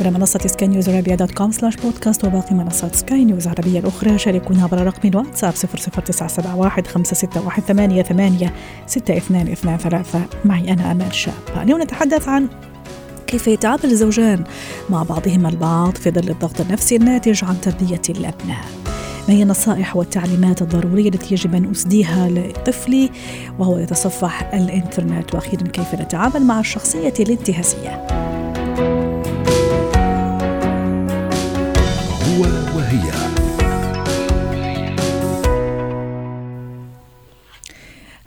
على منصة سكاي نيوز عربية dot com slash podcast وباقي منصات سكاي نيوز العربية الأخرى. شاركونا عبر رقم الواتساب 00971 561 ثمانية ثمانية ستة اثنان اثنان ثلاثة. معي أنا أمال شاب اليوم نتحدث عن كيف يتعامل الزوجان مع بعضهما البعض في ظل الضغط النفسي الناتج عن تربية الأبناء. ما هي النصائح والتعليمات الضرورية التي يجب أن أسديها لطفلي وهو يتصفح الإنترنت؟ وأخيرا كيف نتعامل مع الشخصية الانتهازية؟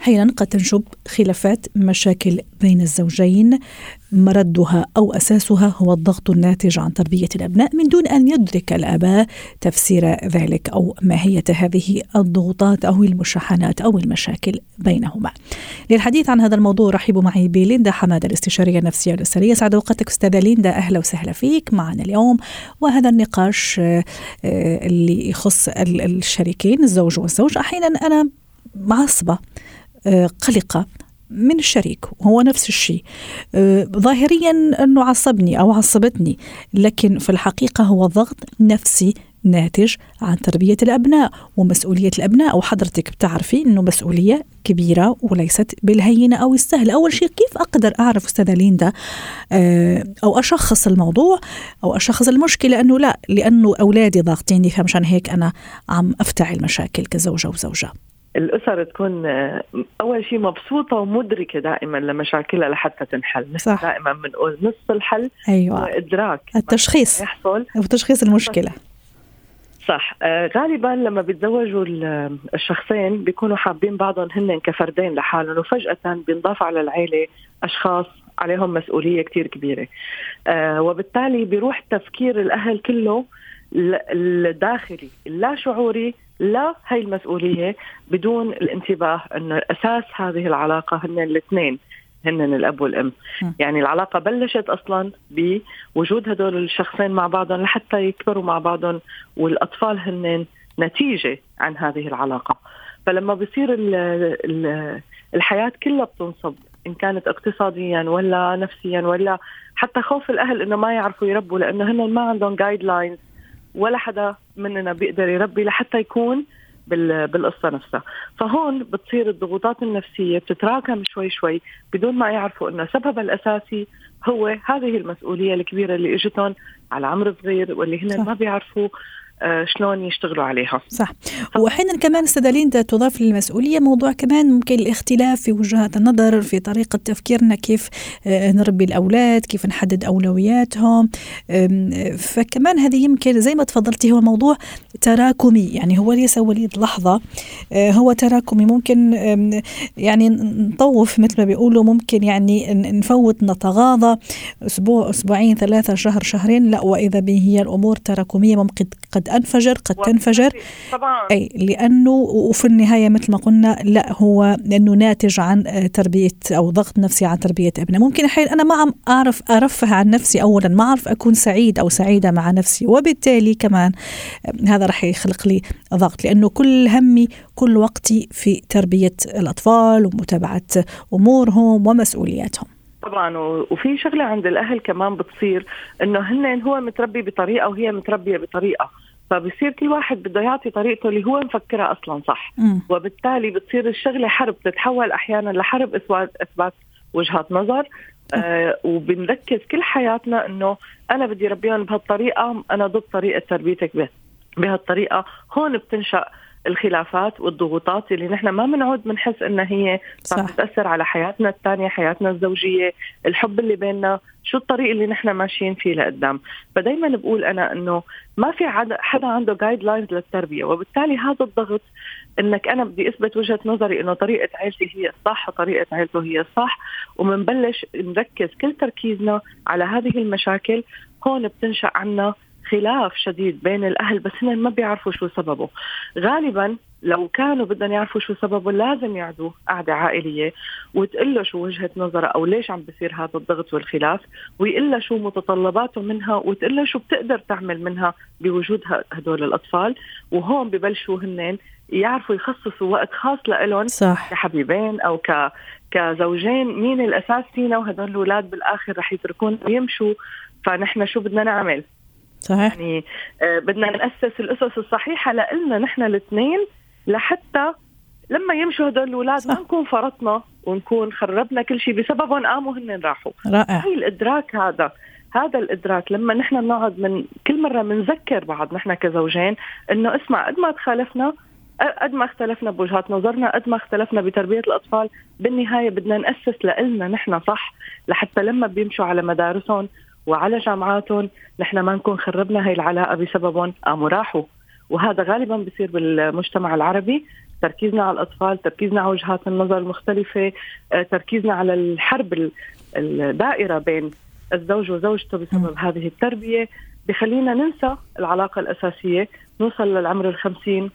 أحيانا قد تنشب خلافات مشاكل بين الزوجين مردها أو أساسها هو الضغط الناتج عن تربية الأبناء. من دون أن يدرك الآباء تفسير ذلك أو ماهيه هذه الضغوطات أو المشاحنات أو المشاكل بينهما. للحديث عن هذا الموضوع رحبوا معي بليندا حماده الاستشارية النفسية والأسرية. سعد اوقاتك أستاذة ليندا. أهلا وسهلا فيك معنا اليوم. وهذا النقاش آه، اللي يخص ال- الشريكين الزوج والزوج أحيانا أنا معصبة. آه، قلقة من الشريك هو نفس الشيء. آه، ظاهريا أنه عصبني أو عصبتني لكن في الحقيقة هو ضغط نفسي ناتج عن تربية الأبناء ومسؤولية الأبناء. وحضرتك بتعرفي أنه مسؤولية كبيرة وليست بالهينة أو السهل. أول شيء كيف أقدر أعرف أستاذة ليندا آه، أو أشخص الموضوع أو أشخص المشكلة؟ أنه لا لأنه أولادي ضاغطيني فمشان هيك أنا عم أفتعل مشاكل كزوجة وزوجة. الأسر تكون آه، أول شيء مبسوطة ومدركة دائما لمشاكلها لحتى تنحل صح. دائما بنقول نص الحل هو أيوة إدراك. التشخيص. يحصل. أو تشخيص المشكلة. صح. آه، غالبا لما بيتزوجوا ال- الشخصين بيكونوا حابين بعضهم هن كفردين لحالهم وفجأة بينضاف على العيلة أشخاص عليهم مسؤولية كتير كبيرة. آه، وبالتالي بيروح تفكير الأهل كله الداخلي اللا شعوري لا هي المسؤولية بدون الانتباه أنه أساس هذه العلاقة هن الاثنين هن الأب والأم م. يعني العلاقة بلشت أصلا بوجود هدول الشخصين مع بعضهم لحتى يكبروا مع بعضهم والأطفال هن نتيجة عن هذه العلاقة فلما بصير ال ال الحياة كلها بتنصب إن كانت اقتصاديا ولا نفسيا ولا حتى خوف الأهل إنه ما يعرفوا يربوا لأنه هن ما عندهم guidelines ولا حدا مننا بيقدر يربي لحتى يكون بال- بالقصة نفسها فهون بتصير الضغوطات النفسية بتتراكم شوي شوي بدون ما يعرفوا أنه سببها الأساسي هو هذه المسؤولية الكبيرة اللي إجتهم على عمر صغير واللي هن. ما بيعرفوا شلون يشتغلوا عليها. صح. واحيانا كمان أستاذة ليندا تضاف للمسؤولية موضوع كمان ممكن الاختلاف في وجهات النظر في طريقة تفكيرنا كيف آه، نربي الأولاد كيف نحدد أولوياتهم. فكمان هذه يمكن زي ما تفضلتي هو موضوع تراكمي. يعني هو ليس وليد لحظة آه، هو تراكمي. ممكن يعني نطوف مثل ما بيقولوا ممكن يعني نفوت نتغاضى. أسبوع أسبوعين ثلاثة شهر شهرين لا. وإذا به هي الأمور تراكمية ممكن قد انفجر قد تنفجر. طبعا أي لأنه وفي النهاية مثل ما قلنا لا هو لأنه ناتج عن آه، تربية أو ضغط نفسي عن تربية ابناء ممكن أحيانا أنا ما عم أعرف أرفه عن نفسي اولا ما اعرف أكون سعيد أو سعيدة مع نفسي. وبالتالي كمان آه، هذا رح يخلق لي ضغط لأنه كل همي كل وقتي في تربية الأطفال ومتابعة أمورهم ومسؤولياتهم. طبعا وفي شغلة عند الأهل كمان بتصير إنه هن هو متربي بطريقة وهي متربية بطريقة. فبصير كل واحد بده يعطي طريقته اللي هو مفكرها أصلا صح. مم. وبالتالي بتصير الشغلة حرب تتحول أحيانا لحرب اثبات إثبات وجهات نظر. آه وبنركز كل حياتنا إنه أنا بدي ربيهم بهالطريقة أنا ضد طريقة تربيتك به بهالطريقة. هون بتنشأ الخلافات والضغوطات اللي نحن ما بنعود بنحس إنها هي صح. بتاثر على حياتنا الثانية حياتنا الزوجية الحب اللي بيننا شو الطريق اللي نحن ماشيين فيه لقدام فدايما بقول أنا إنه ما في حدا عنده جايد لاينز للتربية وبالتالي هذا الضغط إنك أنا بدي أثبت وجهة نظري إنه طريقة عيلتي هي الصح وطريقة عيلته هي الصح ومنبلش نركز كل تركيزنا على هذه المشاكل هون بتنشأ عنا خلاف شديد بين الأهل بس هن ما بيعرفوا شو سببه. غالبا لو كانوا بدهم يعرفوا شو سببه لازم يعدوا قعدة عائلية وتقول له شو وجهة نظره أو ليش عم بصير هذا الضغط والخلاف ويقول له شو متطلباته منها وتقول له شو بتقدر تعمل منها بوجود هدول الأطفال. وهون ببلشوا هنن يعرفوا يخصصوا وقت خاص لهم صح. كحبيبين أو ك كزوجين مين الأساس فينا وهدول الأولاد بالآخر رح يتركونا ويمشوا. فنحن شو بدنا نعمل؟ صحيح. يعني آه بدنا نأسس الأسس الصحيحة لنا نحن الاثنين لحتى لما يمشوا هدول الأولاد ما نكون فرطنا ونكون خربنا كل شيء بسببهم قاموا هن راحوا. رائع. هي الإدراك هذا هذا الإدراك لما نحن بنقعد من كل مرة بنذكر بعض نحن كزوجين إنه اسمع قد ما تخالفنا قد ما اختلفنا بوجهات نظرنا قد ما اختلفنا بتربية الأطفال بالنهاية بدنا نأسس لنا نحن صح لحتى لما بيمشوا على مدارسهم وعلى جامعاتهم نحن ما نكون خربنا هاي العلاقة بسببهم قاموا راحوا. وهذا غالبا بصير بالمجتمع العربي. تركيزنا على الأطفال تركيزنا على وجهات النظر المختلفه آه، تركيزنا على الحرب الدائرة بين الزوج وزوجته بسبب هذه التربية. بخلينا ننسى العلاقة الأساسية نوصل للعمر الخمسين.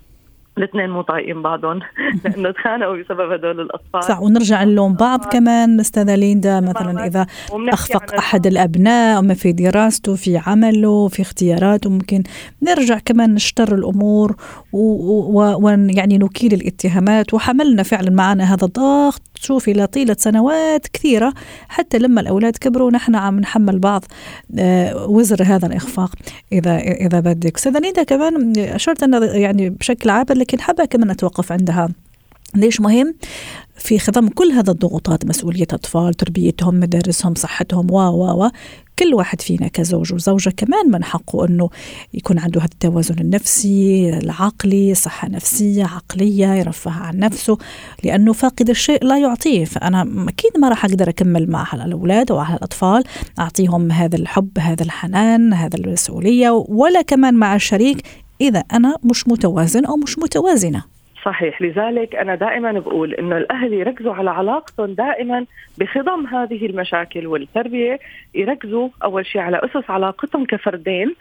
الاثنين مو طايقين بعضهم. لأنه تخانقوا بسبب هدول الأطفال. صح ونرجع نلوم بعض كمان استاذه ليندا مثلا إذا أخفق أحد الأبناء ما في دراسته في عمله في اختياراته ممكن نرجع كمان نشتر الأمور ويعني نكيل الاتهامات. وحملنا فعلا معنا هذا الضغط. شوفي لطيلة سنوات كثيرة. حتى لما الأولاد كبروا نحن عم نحمل بعض آه، وزر هذا الإخفاق. إذا إذا بدك. أستاذة ليندا كمان أشرت أن يعني بشكل عابر لكن حابة كمان أتوقف عندها. ليش مهم؟ في خضم كل هذا الضغوطات مسؤولية أطفال تربيتهم مدارسهم صحتهم و و و كل واحد فينا كزوج وزوجة كمان من حقه أنه يكون عنده هذا التوازن النفسي العقلي صحة نفسية عقلية يرفه عن نفسه لأنه فاقد الشيء لا يعطيه. فأنا أكيد ما راح أقدر أكمل مع الأولاد أو على الأطفال أعطيهم هذا الحب هذا الحنان هذا المسؤولية ولا كمان مع الشريك إذا أنا مش متوازن أو مش متوازنة. صحيح لذلك أنا دائما بقول إنه الأهل يركزوا على علاقتهم دائما بخضم هذه المشاكل والتربية يركزوا أول شيء على أسس علاقتهم كفردين.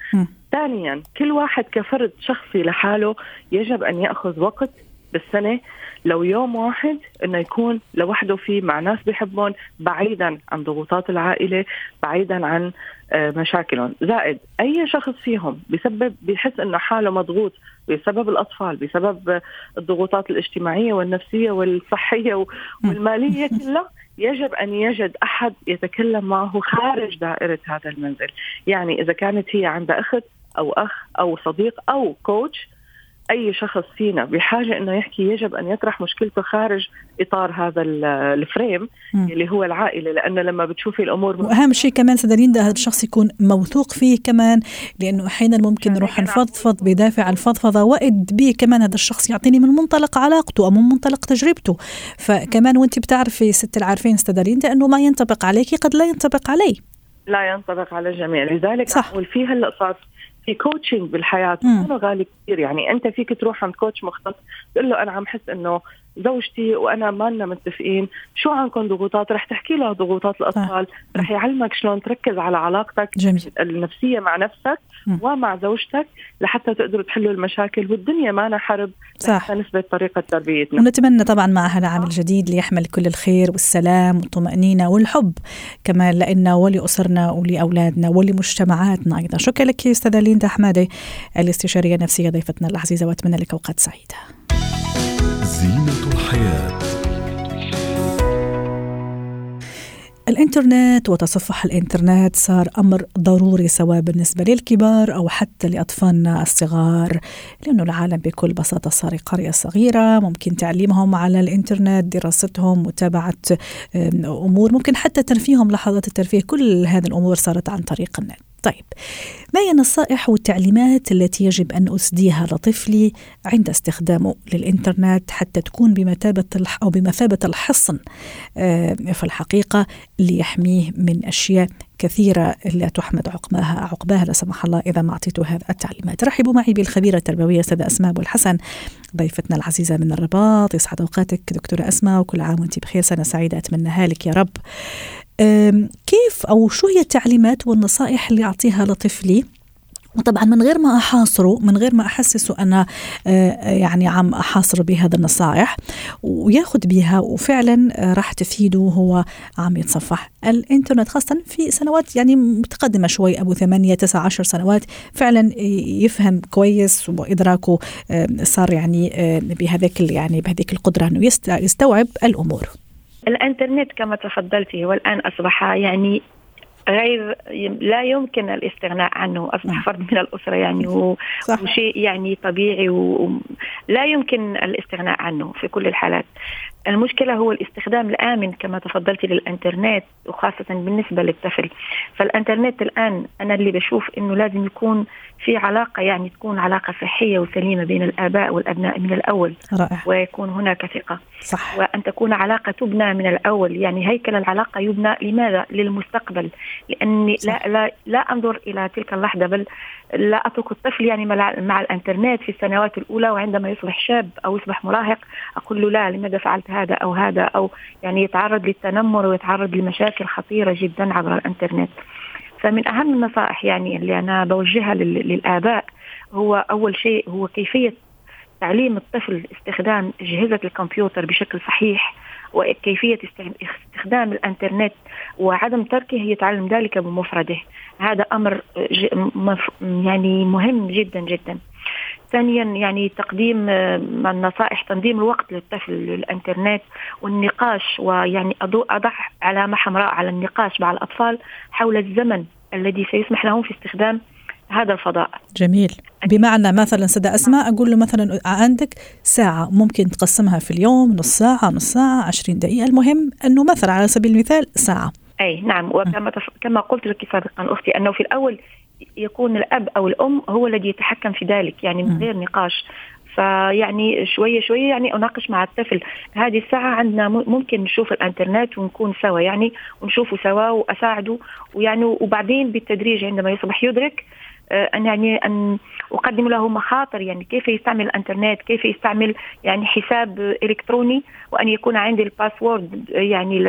ثانيا كل واحد كفرد شخصي لحاله يجب أن يأخذ وقت بالسنة لو يوم واحد إنه يكون لوحده فيه مع ناس بيحبهم بعيدا عن ضغوطات العائلة بعيدا عن آه، مشاكلهم. زائد أي شخص فيهم بسبب بيحس إنه حاله مضغوط بسبب الأطفال بسبب الضغوطات الاجتماعية والنفسية والصحية والمالية كلها يجب أن يجد أحد يتكلم معه خارج دائرة هذا المنزل. يعني إذا كانت هي عندها أخت أو أخ أو صديق أو coach أي شخص فينا بحاجة إنه يحكي يجب أن يطرح مشكلته خارج إطار هذا ال frame م. اللي هو العائلة لأنه لما بتشوفي الأمور وأهم شيء كمان ست درين هذا الشخص يكون موثوق فيه كمان لأنه أحيانا ممكن نروح نفضفض بدافع الفضفضة و it be كمان هذا الشخص يعطيني من منطلق علاقته أو من منطلق تجربته. فكمان وأنت بتعرفي ست العارفين ست درين أنه ما ينطبق عليك قد لا ينطبق علي. لا ينطبق على الجميع لذلك صح. وفي هلأ صار في coaching بالحياة غالي كثير. يعني أنت فيك تروح عند coach مختص تقول له أنا عم حس إنه زوجتي وأنا ما لنا متفقين. شو عندكم ضغوطات؟ رح تحكي له ضغوطات الأطفال. رح يعلمك شلون تركز على علاقتك جميل. النفسية مع نفسك م. ومع زوجتك لحتى تقدروا تحلوا المشاكل والدنيا مو حرب. صح. نثبت طريقة تربيتنا. ونتمنى طبعا مع هذا العام الجديد ليحمل كل الخير والسلام والطمأنينة والحب. كمان لنا ولأسرنا ولأولادنا ولمجتمعاتنا أيضا. شكرا لك أستاذة ليندا حمادي الاستشارية النفسية ضيفتنا العزيزة وأتمنى لك أوقات سعيدة. الحياة. الإنترنت وتصفح الإنترنت صار أمر ضروري سواء بالنسبة للكبار أو حتى لأطفالنا الصغار لأنه العالم بكل بساطة صار قرية صغيرة ممكن تعليمهم على الإنترنت دراستهم متابعة أمور ممكن حتى ترفيهم لحظات الترفيه كل هذه الأمور صارت عن طريق النت. طيب ما هي النصائح والتعليمات التي يجب أن أسديها لطفلي عند استخدامه للإنترنت حتى تكون بمثابة أو بمثابة الحصن؟ آه، في الحقيقة ليحميه من أشياء كثيرة لا تحمد عقباها عقباها لا سمح الله إذا ما أعطيته هذه التعليمات. رحبوا معي بالخبيرة التربوية سيدة أسماء أبو الحسن ضيفتنا العزيزة من الرباط يسعد أوقاتك دكتورة أسماء وكل عام وأنت بخير سنة سعيدة أتمناها لك يا رب. كيف أو شو هي التعليمات والنصائح اللي أعطيها لطفلي؟ وطبعا من غير ما أحاصره من غير ما أحسسه أنا آه، يعني عم أحاصره بهذا النصائح وياخذ بها وفعلا آه، راح تفيده وهو عم يتصفح. الإنترنت خاصه في سنوات يعني متقدمة شوي أبو ثمانية تسعة عشر سنوات فعلا يفهم كويس وإدراكه صار يعني بهذيك يعني بهذيك القدرة إنه يستوعب الأمور. الإنترنت كما تفضلتي والان أصبح يعني غير لا يمكن الاستغناء عنه أصبح نعم. فرد من الأسرة يعني وشيء يعني طبيعي ولا يمكن الاستغناء عنه في كل الحالات المشكلة هو الاستخدام الآمن كما تفضلتي للإنترنت وخاصة بالنسبة للطفل. فالإنترنت الآن أنا اللي بشوف إنه لازم يكون في علاقة يعني تكون علاقة صحية وسليمة بين الآباء والأبناء من الأول رائع. ويكون هناك ثقة. صح. وأن تكون علاقة تبنى من الأول. يعني هيكل العلاقة يبنى لماذا؟ للمستقبل. لأني لا لا لا أنظر إلى تلك اللحظة بل لا أترك الطفل يعني مع الإنترنت في السنوات الأولى وعندما يصبح شاب أو يصبح مراهق أقول له لا لماذا فعلت هذا أو هذا أو يعني يتعرض للتنمر ويتعرض لمشاكل خطيرة جدا عبر الإنترنت. فمن أهم النصائح يعني اللي أنا بوجهها للآباء هو أول شيء هو كيفية تعليم الطفل استخدام أجهزة الكمبيوتر بشكل صحيح وكيفية استخدام الإنترنت وعدم تركه يتعلم ذلك بمفرده هذا أمر يعني مهم جدا جدا ثانيا يعني تقديم النصائح تنظيم الوقت للطفل للإنترنت والنقاش ويعني اضع علامة حمراء على النقاش مع الأطفال حول الزمن الذي سيسمح لهم في استخدام هذا الفضاء. جميل. بمعنى مثلا سدى أسماء أقول له مثلا عندك ساعة ممكن تقسمها في اليوم نص ساعة نص ساعة عشرين دقيقة. المهم أنه مثلا على سبيل المثال ساعة. أي نعم. وكما. كما قلت لك سابقا أختي أنه في الأول يكون الأب أو الأم هو الذي يتحكم في ذلك يعني من غير نقاش. فيعني شوية شوية يعني أناقش مع الطفل. هذه الساعة عندنا ممكن نشوف الإنترنت ونكون سوا يعني ونشوفه سوا وأساعده. ويعني وبعدين بالتدريج عندما يصبح يدرك أن يعني أن أقدم له مخاطر يعني كيف يستعمل الإنترنت كيف يستعمل يعني حساب إلكتروني وأن يكون عندي ال password يعني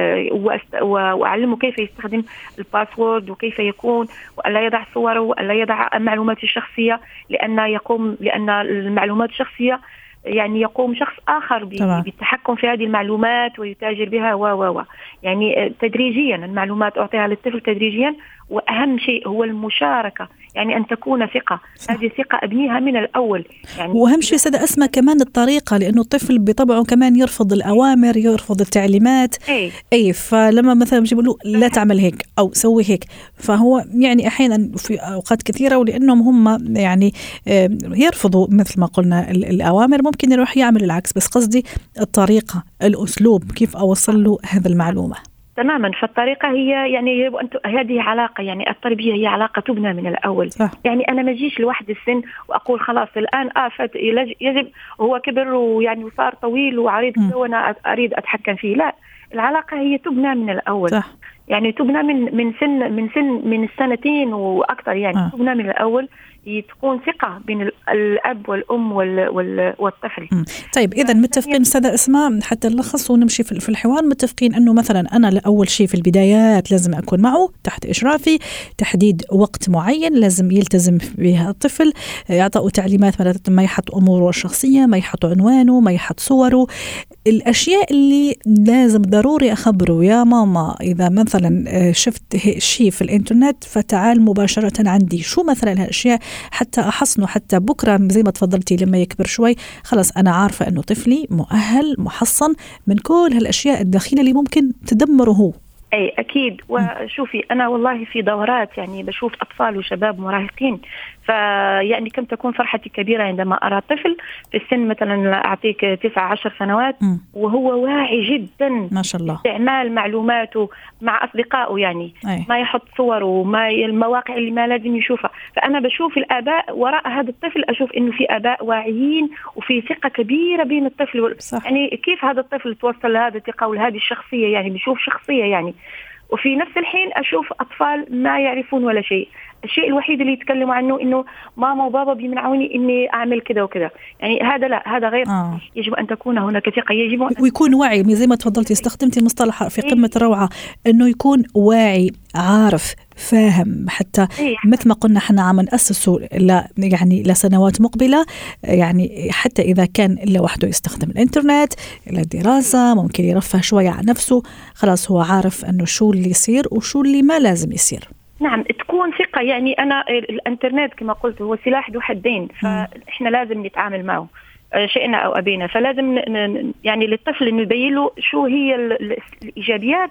وأعلمه كيف يستخدم ال password وكيف يكون والا يضع صوره والا يضع معلوماته الشخصية لأن يقوم لأن المعلومات الشخصية يعني يقوم شخص آخر بالتحكم في هذه المعلومات ويتاجر بها و و يعني آه، تدريجيا المعلومات أعطيها للطفل تدريجيا وأهم شيء هو المشاركة. يعني أن تكون ثقة. صح. هذه ثقة أبنيها من الأول. يعني وأهم شيء سيدة أسماء كمان الطريقة لأنه الطفل بطبعه كمان يرفض الأوامر يرفض التعليمات. اي اي فلما مثلا بيجيبوا له لا تعمل هيك أو سوي هيك فهو يعني أحيانا في أوقات كثيرة ولأنهم هم يعني يرفضوا مثل ما قلنا الأوامر ممكن يروح يعمل العكس. بس قصدي الطريقة الأسلوب كيف أوصل له هذه المعلومة. تماما. فالطريقة هي يعني هذه علاقة يعني التربية هي علاقة تبنى من الأول. صح. يعني أنا ما اجيش لوحد السن وأقول خلاص الآن آه يجب هو كبر ويعني وصار طويل وعريض وأنا أريد أتحكم فيه. لا العلاقة هي تبنى من الأول. صح. يعني تبنى من من سن من سن من السنتين وأكثر يعني. آه. تبنى من الأول. تكون ثقة بين الأب والأم والطفل. طيب اذا متفقين استاذه إسماء حتى نلخص ونمشي في الحوار. متفقين أنه مثلا أنا أول شيء في البدايات لازم أكون معه تحت إشرافي تحديد وقت معين لازم يلتزم بها الطفل يعطوا تعليمات ما يحط أموره الشخصيه ما يحط عنوانه ما يحط صوره. الأشياء اللي لازم ضروري أخبره يا ماما إذا مثلا آه، شفت شيء في الإنترنت فتعال مباشرة عندي. شو مثلا الاشياء حتى أحصنه حتى بكرة زي ما تفضلتي لما يكبر شوي. خلص أنا عارفة إنه طفلي مؤهل محصن من كل هالأشياء الدخيله اللي ممكن تدمره هو. أي أكيد. وشوفي أنا والله في دورات يعني بشوف أطفال وشباب مراهقين فيعني كم تكون فرحتي كبيرة عندما أرى طفل في السن مثلا أعطيك تسعة عشر سنوات م. وهو واعي جدا ما شاء الله استعمال معلوماته مع أصدقائه يعني أي. ما يحط صوره ما المواقع اللي ما لازم يشوفها فأنا بشوف الآباء وراء هذا الطفل أشوف إنه في آباء واعيين وفي ثقة كبيرة بين الطفل صح. يعني كيف هذا الطفل توصل لهذا الثقة ولهذه الشخصية يعني بشوف شخصية يعني وفي نفس الحين أشوف أطفال ما يعرفون ولا شيء الشيء الوحيد اللي يتكلموا عنه إنه ماما وبابا بيمنعوني إني أعمل كذا وكذا يعني هذا لا هذا غير آه. يجب أن تكون هناك ثقة يجب أن ويكون واعي زي ما تفضلتي استخدمتي مصطلح في إيه. قمة الروعة إنه يكون واعي عارف فاهم حتى إيه. مثل ما قلنا إحنا عم نأسسه ل يعني لسنوات مقبلة يعني حتى إذا كان لوحده يستخدم الإنترنت للدراسه ممكن يرفه شوية عن نفسه خلاص هو عارف إنه شو اللي يصير وشو اللي ما لازم يصير نعم تكون ثقة. يعني أنا الإنترنت كما قلت هو سلاح ذو حدين فإحنا لازم نتعامل معه آه، شئنا أو أبينا. فلازم يعني للطفل إنه يبين له شو هي الإيجابيات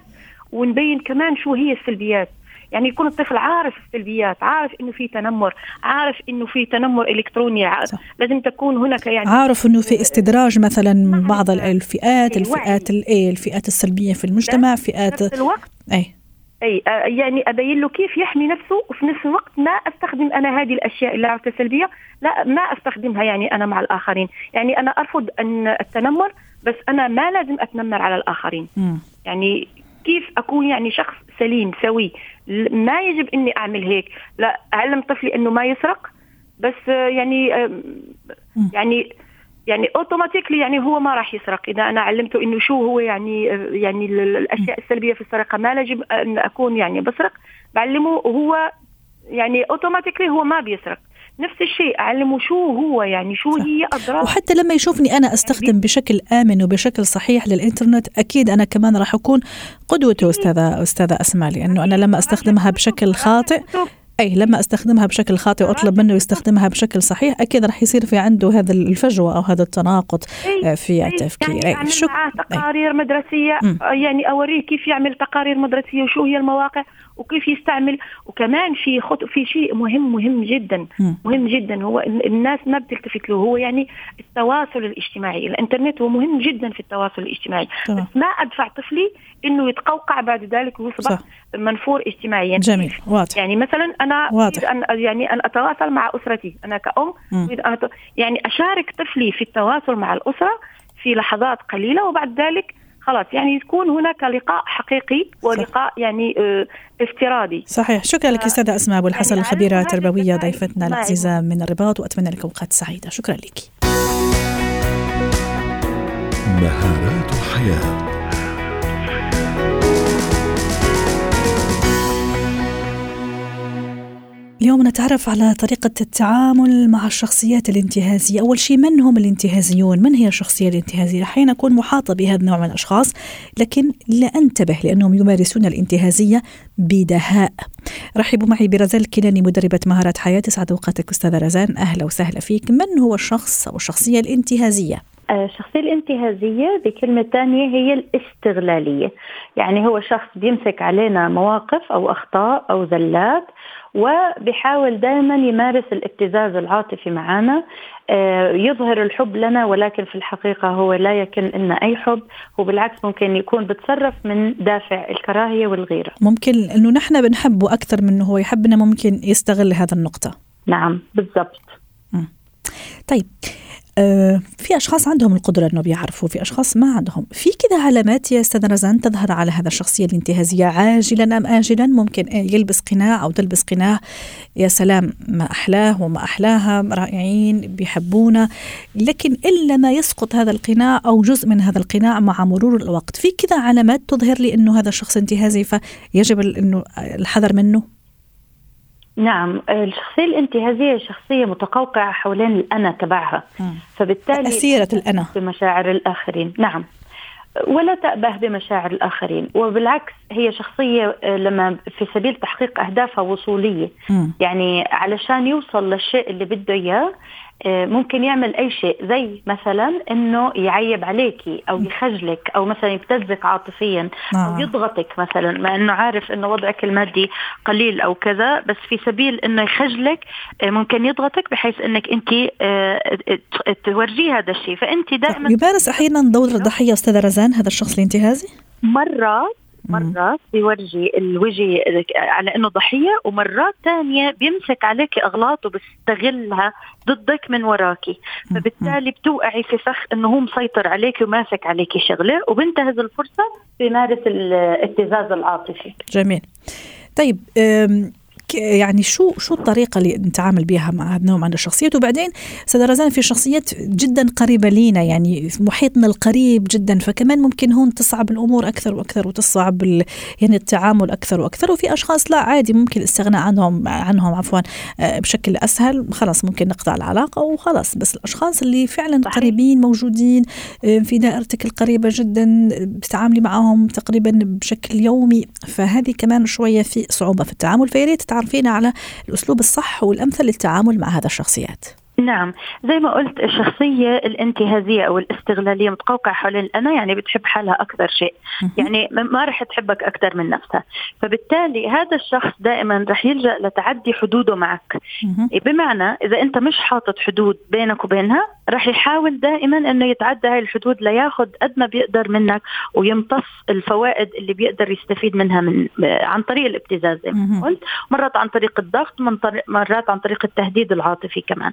ونبين كمان شو هي السلبيات. يعني يكون الطفل عارف السلبيات عارف إنه في تنمر عارف إنه في تنمر إلكتروني عارف لازم تكون هناك يعني عارف إنه في استدراج مثلا من بعض الفئات الفئات الايه الفئات السلبية في المجتمع فئات الوقت اي أي يعني أبين له كيف يحمي نفسه وفي نفس الوقت ما أستخدم أنا هذه الأشياء اللي عرفتها سلبية لا ما أستخدمها يعني أنا مع الآخرين. يعني أنا أرفض أن التنمر بس أنا ما لازم أتنمر على الآخرين. م. يعني كيف أكون يعني شخص سليم سوي؟ ما يجب إني أعمل هيك. لا أعلم طفلي إنه ما يسرق بس يعني يعني يعني اوتوماتيكلي يعني هو ما راح يسرق. إذا أنا علمته إنه شو هو يعني يعني الأشياء السلبية في السرقة ما يجب أن أكون يعني بسرق. بعلمه هو يعني اوتوماتيكلي هو ما بيسرق. نفس الشيء أعلمه شو هو يعني شو صح. هي أضرار. وحتى لما يشوفني أنا أستخدم بشكل آمن وبشكل صحيح للإنترنت أكيد أنا كمان راح أكون قدوته أستاذة أستاذة أسماء لأنه أنا لما أستخدمها بشكل خاطئ أي لما أستخدمها بشكل خاطئ وأطلب منه يستخدمها بشكل صحيح أكيد راح يصير في عنده هذا الفجوة أو هذا التناقض آه، في التفكير. يعني أي شك... معاه تقارير مدرسية م. يعني أوريه كيف يعمل تقارير مدرسية وشو هي المواقع. وكيف يستعمل وكمان في خط في شيء مهم مهم جدا. مهم جدا هو الناس ما بتلتفت له هو يعني التواصل الاجتماعي. الإنترنت هو مهم جدا في التواصل الاجتماعي. طبعا. بس ما أدفع طفلي إنه يتقوقع بعد ذلك ويصبح منفور اجتماعيا. يعني جميل. واضح. يعني مثلا أنا واضح. أن يعني أن أتواصل مع أسرتي. أنا كأم أن يعني أشارك طفلي في التواصل مع الأسرة في لحظات قليلة وبعد ذلك خلاص. يعني يكون هناك لقاء حقيقي ولقاء يعني آه افتراضي. صحيح. شكرا لك أستاذة أسماء أبو الحسن يعني الخبيرة التربويه ضيفتنا العزيزة من الرباط وأتمنى لكم اوقات سعيدة. شكرا لك. مهارات حياة. اليوم نتعرف على طريقة التعامل مع الشخصيات الانتهازية. أول شيء من هم الانتهازيون؟ من هي الشخصية الانتهازية؟ أحيانا أكون محاطة بهذا النوع من الأشخاص لكن لا أنتبه لأنهم يمارسون الانتهازية بدهاء. رحبوا معي برزان الكناني مدربة مهارات حياة. سعد أوقاتك أستاذة رزان. أهلا وسهلا فيك. من هو الشخص أو الشخصية الانتهازية؟ الشخصية الانتهازية بكلمة ثانية هي الاستغلالية. يعني هو شخص بيمسك علينا مواقف أو أخطاء أو زلات وبيحاول دائما يمارس الابتزاز العاطفي معنا آه، يظهر الحب لنا ولكن في الحقيقة هو لا يكن لنا أي حب هو بالعكس ممكن يكون بتصرف من دافع الكراهية والغيرة. ممكن أنه نحن بنحبه أكثر من هو يحبنا ممكن يستغل هذا النقطة. نعم بالضبط. طيب في أشخاص عندهم القدرة انه بيعرفوا في أشخاص ما عندهم. في كذا علامات يا أستاذ رزان تظهر على هذا الشخصية الانتهازية. عاجلا أم اجلا؟ ممكن يلبس قناع أو تلبس قناع. يا سلام ما أحلاه وما أحلاها رائعين بيحبونا لكن إلا ما يسقط هذا القناع أو جزء من هذا القناع مع مرور الوقت. في كذا علامات تظهر لي إنه هذا الشخص انتهازي فيجب إنه الحذر منه؟ نعم الشخصية الانتهازية شخصية متقوقعة حوالين الأنا تبعها. فبالتالي أسيرة الأنا. بمشاعر الآخرين. نعم. ولا تأبه بمشاعر الآخرين. وبالعكس هي شخصية آه، لما في سبيل تحقيق أهدافها وصولية. م. يعني علشان يوصل للشيء اللي بده إياه آه، ممكن يعمل أي شيء زي مثلا إنه يعيب عليكي أو يخجلك أو مثلا يبتزك عاطفيا أو آه. يضغطك مثلا مع إنه عارف إنه وضعك المادي قليل أو كذا بس في سبيل إنه يخجلك آه، ممكن يضغطك بحيث إنك أنت تورجيه هذا الشيء. فأنت دائما يمارس أحيانا دور الضحية أستاذة رزان هذا الشخص الانتهازي مرات مرات بيورجي الوجه على إنه ضحية ومرات ثانية بيمسك عليك اغلاط وبيستغلها ضدك من وراكي فبالتالي بتوقعي في فخ إنه هو مسيطر عليك وماسك عليك شغلة وبنتهز الفرصة بيمارس الابتزاز العاطفي. جميل. طيب يعني شو شو الطريقة اللي نتعامل بها مع هذا النوع من الشخصيات؟ وبعدين أستاذ رزان في شخصيات جدا قريبة لينا يعني في محيطنا القريب جدا فكمان ممكن هون تصعب الأمور أكثر وأكثر وتصعب يعني التعامل أكثر وأكثر. وفي أشخاص لا عادي ممكن الاستغناء عنهم عنهم عفوا آه، بشكل أسهل. خلاص ممكن نقطع العلاقة وخلاص. بس الأشخاص اللي فعلا صحيح. قريبين موجودين آه، في دائرتك القريبة جدا بتتعاملي معهم تقريبا بشكل يومي فهذه كمان شوية في صعوبة في التعامل. فيا ريت تعرفينا على الأسلوب الصح والأمثل للتعامل مع هذا الشخصيات. نعم زي ما قلت الشخصية الانتهازية أو الاستغلالية متقوقعة حول الأنا يعني بتحب حالها أكثر شيء. يعني ما رح تحبك أكثر من نفسها. فبالتالي هذا الشخص دائما رح يلجأ لتعدي حدوده معك. بمعنى إذا أنت مش حاطط حدود بينك وبينها رح يحاول دائما أنه يتعدى هاي الحدود لياخذ قد ما بيقدر منك ويمتص الفوائد اللي بيقدر يستفيد منها من عن طريق الابتزاز. زي ما قلت مرات عن طريق الضغط مرات عن طريق التهديد العاطفي كمان.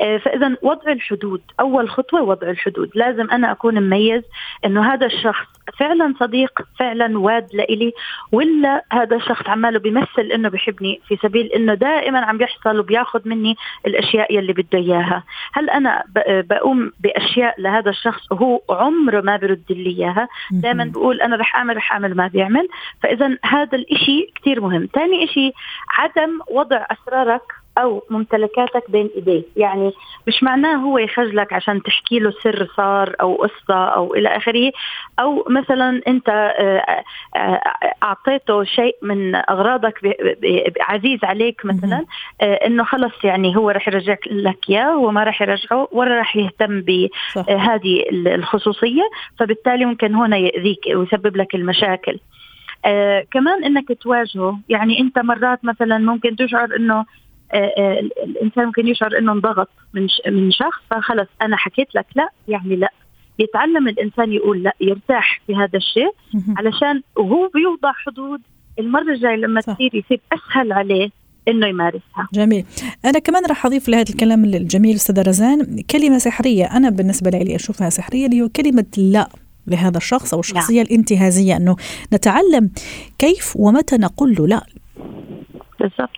آه، فاذا وضع الحدود. أول خطوة وضع الحدود. لازم أنا أكون مميز إنه هذا الشخص فعلا صديق فعلا واد لإلي ولا هذا الشخص عماله بيمثل إنه بحبني في سبيل إنه دائما عم بيحصل وبياخذ مني الأشياء يلي بده إياها. هل أنا بقوم بأشياء لهذا الشخص وهو عمره ما برد لي إياها. دائما بقول أنا رح أعمل رح أعمل ما بيعمل. فاذا هذا الإشي كثير مهم. ثاني إشي عدم وضع أسرارك أو ممتلكاتك بين إيديه. يعني مش معناه هو يخجلك عشان تحكي له سر صار أو قصة أو إلى آخره أو مثلا أنت آه، آه، أعطيته شيء من أغراضك عزيز عليك مثلا آه، إنه خلص يعني هو رح يرجع لك إياه وما رح يرجعه ولا رح يهتم بهذه الخصوصية. فبالتالي ممكن هنا يأذيك ويسبب لك المشاكل. آه كمان إنك تواجهه. يعني أنت مرات مثلا ممكن تشعر إنه الإنسان ممكن يشعر إنه انضغط من من شخص فخلص أنا حكيت لك لا يعني لا يتعلم الإنسان يقول لا يرتاح في هذا الشيء علشان وهو بيوضع حدود المرة الجاية لما تصير يصير أسهل عليه إنه يمارسها. جميل، أنا كمان راح أضيف لهذا الكلام الجميل أستاذ رزان كلمة سحرية أنا بالنسبة لي أشوفها سحرية اللي هو كلمة لا لهذا الشخص أو الشخصية لا. الانتهازية أنه نتعلم كيف ومتى نقول له لا. بالضبط.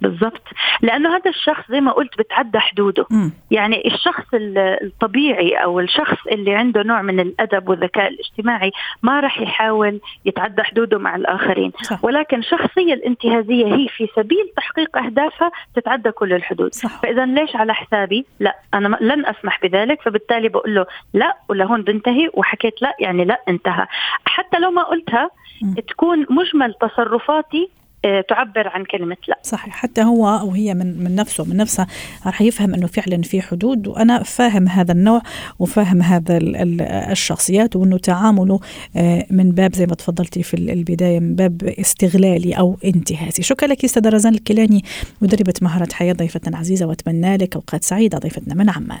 بالضبط لأنه هذا الشخص زي ما قلت بتعدى حدوده م. يعني الشخص الطبيعي أو الشخص اللي عنده نوع من الأدب والذكاء الاجتماعي ما راح يحاول يتعدى حدوده مع الآخرين صح. ولكن الشخصيه الانتهازية هي في سبيل تحقيق أهدافها تتعدى كل الحدود صح. فإذا ليش على حسابي لا أنا لن أسمح بذلك فبالتالي بقول له لا ولهون بنتهي وحكيت لا يعني لا انتهى حتى لو ما قلتها م. تكون مجمل تصرفاتي تعبر عن كلمة لا. صحيح. حتى هو أو هي من, من نفسه من نفسها راح يفهم أنه فعلا في حدود وأنا فاهم هذا النوع وفاهم هذا الشخصيات وأنه تعامله آه، من باب زي ما تفضلتي في البداية من باب استغلالي أو انتهازي. شكرا لك أستاذة رزان الكيلاني مدربة مهارة حياة ضيفتنا العزيزة وأتمنى لك أوقات سعيدة ضيفتنا من عمان.